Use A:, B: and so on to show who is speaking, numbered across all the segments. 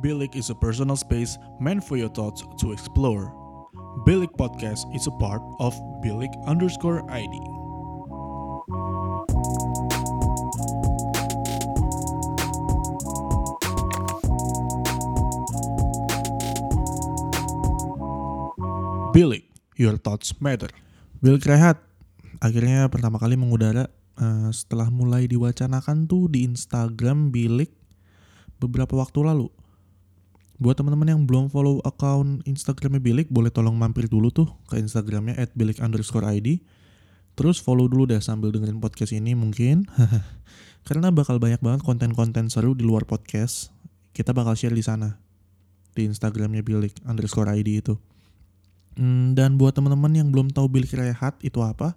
A: Bilik is a personal space meant for your thoughts to explore. Bilik Podcast is a part of Bilik underscore ID. Bilik, your thoughts matter. Bilik Rehat, akhirnya pertama kali mengudara uh, setelah mulai diwacanakan tuh di Instagram Bilik beberapa waktu lalu. Buat teman-teman yang belum follow account Instagramnya Bilik, boleh tolong mampir dulu tuh ke Instagramnya at bilik underscore ID. Terus follow dulu deh sambil dengerin podcast ini mungkin. Karena bakal banyak banget konten-konten seru di luar podcast. Kita bakal share di sana. Di Instagramnya Bilik underscore ID itu. Hmm, dan buat teman-teman yang belum tahu Bilik Rehat itu apa,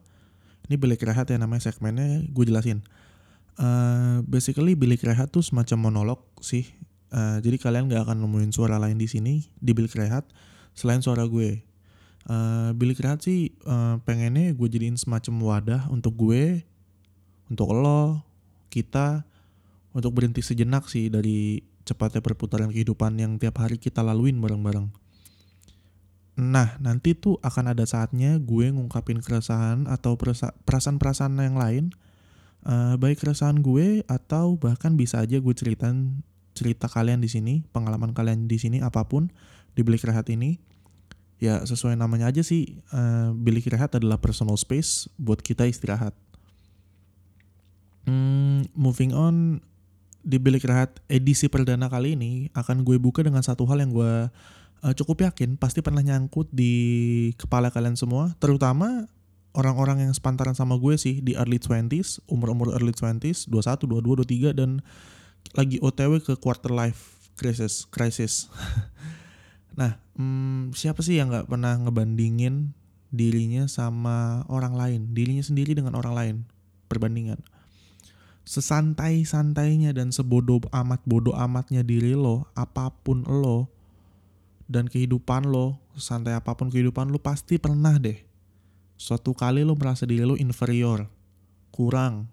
A: ini Bilik Rehat ya namanya segmennya gue jelasin. Uh, basically Bilik Rehat tuh semacam monolog sih Uh, jadi kalian gak akan nemuin suara lain di sini di bilik rehat selain suara gue. Uh, rehat sih uh, pengennya gue jadiin semacam wadah untuk gue, untuk lo, kita, untuk berhenti sejenak sih dari cepatnya perputaran kehidupan yang tiap hari kita laluin bareng-bareng. Nah, nanti tuh akan ada saatnya gue ngungkapin keresahan atau perasaan-perasaan yang lain, uh, baik keresahan gue atau bahkan bisa aja gue ceritain cerita kalian di sini, pengalaman kalian di sini apa pun di bilik rehat ini, ya sesuai namanya aja sih, uh, bilik rehat adalah personal space buat kita istirahat. Hmm, moving on di bilik rehat edisi perdana kali ini akan gue buka dengan satu hal yang gue uh, cukup yakin pasti pernah nyangkut di kepala kalian semua, terutama orang-orang yang sepantaran sama gue sih di early 20s, umur-umur early 20s, 21, 22, 23 dan lagi OTW ke quarter life crisis crisis. nah, hmm, siapa sih yang nggak pernah ngebandingin dirinya sama orang lain, dirinya sendiri dengan orang lain, perbandingan. Sesantai-santainya dan sebodoh amat bodoh amatnya diri lo, apa pun lo, dan kehidupan lo, santai apa pun kehidupan lo pasti pernah deh. Suatu kali lo merasa diri lo inferior, kurang,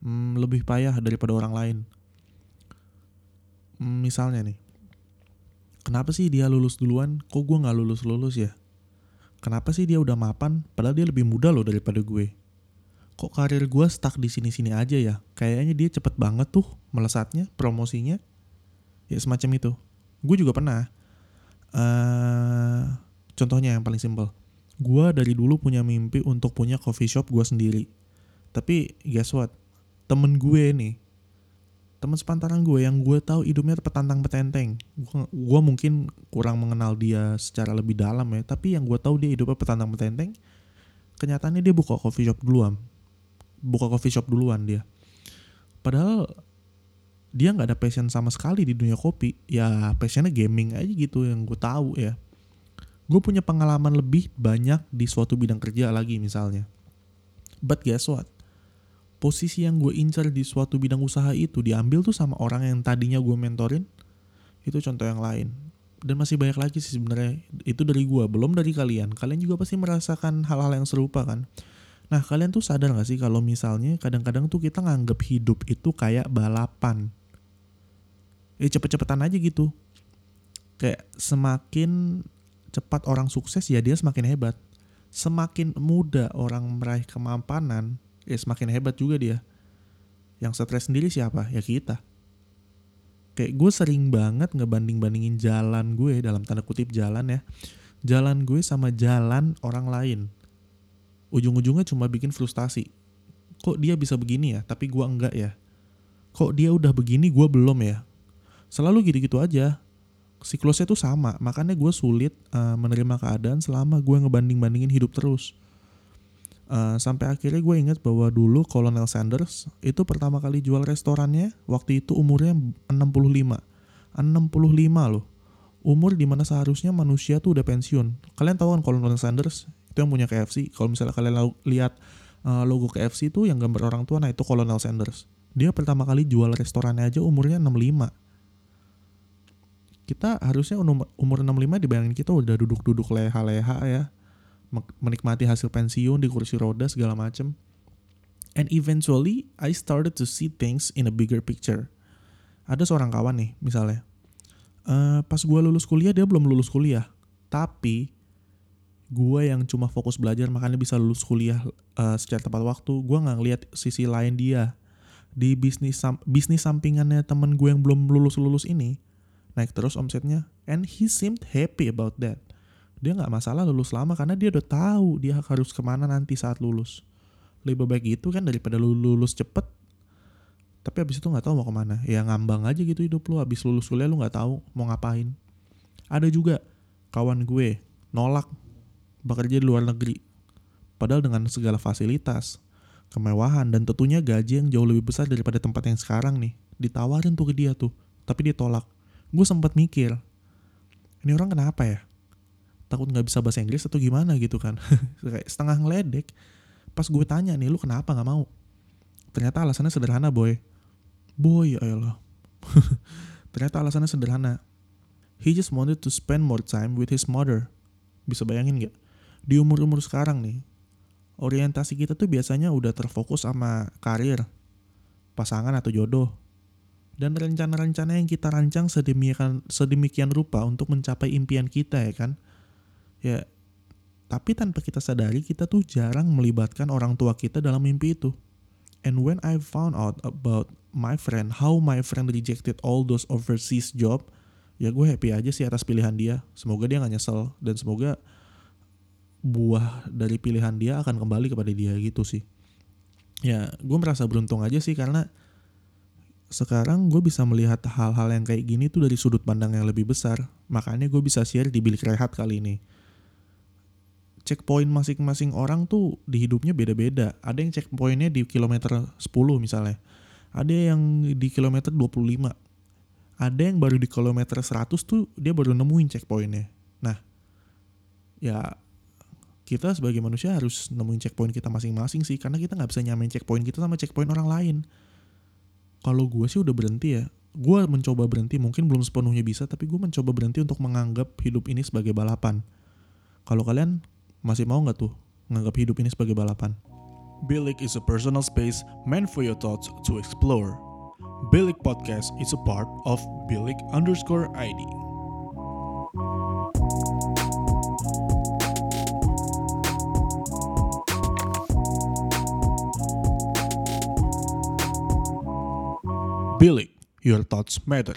A: hmm, lebih payah daripada orang lain misalnya nih kenapa sih dia lulus duluan? Kok gue nggak lulus lulus ya? Kenapa sih dia udah mapan? Padahal dia lebih muda loh daripada gue. Kok karir gue stuck di sini sini aja ya? Kayaknya dia cepet banget tuh melesatnya promosinya. Ya semacam itu. Gue juga pernah. Uh, contohnya yang paling simpel. Gue dari dulu punya mimpi untuk punya coffee shop gue sendiri. Tapi guess what? Temen gue nih teman sepantaran gue yang gue tahu hidupnya petantang petenteng. Gue, mungkin kurang mengenal dia secara lebih dalam ya tapi yang gue tahu dia hidupnya petantang petenteng kenyataannya dia buka coffee shop duluan. Buka coffee shop duluan dia. Padahal dia nggak ada passion sama sekali di dunia kopi. Ya passionnya gaming aja gitu yang gue tahu ya. Gue punya pengalaman lebih banyak di suatu bidang kerja lagi misalnya. But guess what posisi yang gue incar di suatu bidang usaha itu diambil tuh sama orang yang tadinya gue mentorin itu contoh yang lain. Dan masih banyak lagi sih sebenarnya itu dari gue belum dari kalian. Kalian juga pasti merasakan hal-hal yang serupa kan? Nah kalian tuh sadar gak sih kalau misalnya kadang-kadang tuh kita nganggep hidup itu kayak balapan? Eh cepet-cepetan aja gitu. Kayak semakin cepat orang sukses ya dia semakin hebat. Semakin muda orang meraih kemampanan ya semakin hebat juga dia. Yang stres sendiri siapa? Ya kita. Kayak gue sering banget ngebanding-bandingin jalan gue dalam tanda kutip jalan ya. Jalan gue sama jalan orang lain. Ujung-ujungnya cuma bikin frustasi. Kok dia bisa begini ya, tapi gue enggak ya. Kok dia udah begini, gue belum ya. Selalu gitu-gitu aja. Siklusnya tuh sama, makanya gue sulit uh, menerima keadaan selama gue ngebanding-bandingin hidup terus Uh, sampai akhirnya gue inget bahwa dulu Colonel Sanders itu pertama kali jual restorannya waktu itu umurnya 65. 65 loh. Umur di mana seharusnya manusia tuh udah pensiun. Kalian tahu kan Colonel Sanders itu yang punya KFC. Kalau misalnya kalian lihat uh, logo KFC itu yang gambar orang tua, nah itu Colonel Sanders. Dia pertama kali jual restorannya aja umurnya 65. Kita harusnya umur 65 dibayangin kita udah duduk-duduk leha-leha ya menikmati hasil pensiun di kursi roda segala macem. And eventually I started to see things in a bigger picture. Ada seorang kawan nih misalnya, uh, pas gue lulus kuliah dia belum lulus kuliah. Tapi gue yang cuma fokus belajar makanya bisa lulus kuliah uh, secara tepat waktu gue nggak ngeliat sisi lain dia. Di bisnis sam bisnis sampingannya temen gue yang belum lulus lulus ini naik terus omsetnya. And he seemed happy about that dia nggak masalah lulus lama karena dia udah tahu dia harus ke mana nanti saat lulus. Lebih baik itu kan daripada lulus cepet. Tapi abis itu nggak tahu mau ke mana. Ya ngambang aja gitu hidup lu. Abis lulus kuliah lu nggak tahu mau ngapain. Ada juga kawan gue nolak bekerja di luar negeri. Padahal dengan segala fasilitas kemewahan dan tentunya gaji yang jauh lebih besar daripada tempat yang sekarang nih ditawarin tuh ke dia tuh. Tapi dia tolak. Gue sempat mikir ini orang kenapa ya takut nggak bisa bahasa Inggris atau gimana gitu kan kayak setengah ngeledek pas gue tanya nih lu kenapa nggak mau ternyata alasannya sederhana boy Boy, ayolah. Ternyata alasannya sederhana. He just wanted to spend more time with his mother. Bisa bayangin gak? Di umur-umur sekarang nih, orientasi kita tuh biasanya udah terfokus sama karir, pasangan atau jodoh. Dan rencana-rencana yang kita rancang sedemikian, sedemikian rupa untuk mencapai impian kita ya kan. Ya, tapi tanpa kita sadari kita tuh jarang melibatkan orang tua kita dalam mimpi itu. And when I found out about my friend, how my friend rejected all those overseas job, ya gue happy aja sih atas pilihan dia. Semoga dia gak nyesel dan semoga buah dari pilihan dia akan kembali kepada dia gitu sih. Ya gue merasa beruntung aja sih karena sekarang gue bisa melihat hal-hal yang kayak gini tuh dari sudut pandang yang lebih besar. Makanya gue bisa share di bilik rehat kali ini checkpoint masing-masing orang tuh di hidupnya beda-beda. Ada yang checkpointnya di kilometer 10 misalnya. Ada yang di kilometer 25. Ada yang baru di kilometer 100 tuh dia baru nemuin checkpointnya. Nah, ya kita sebagai manusia harus nemuin checkpoint kita masing-masing sih. Karena kita nggak bisa nyamain checkpoint kita sama checkpoint orang lain. Kalau gue sih udah berhenti ya. Gue mencoba berhenti, mungkin belum sepenuhnya bisa, tapi gue mencoba berhenti untuk menganggap hidup ini sebagai balapan. Kalau kalian masih mau nggak tuh nganggap hidup ini sebagai balapan?
B: Bilik is a personal space meant for your thoughts to explore. Bilik Podcast is a part of Bilik underscore ID. Bilik, your thoughts matter.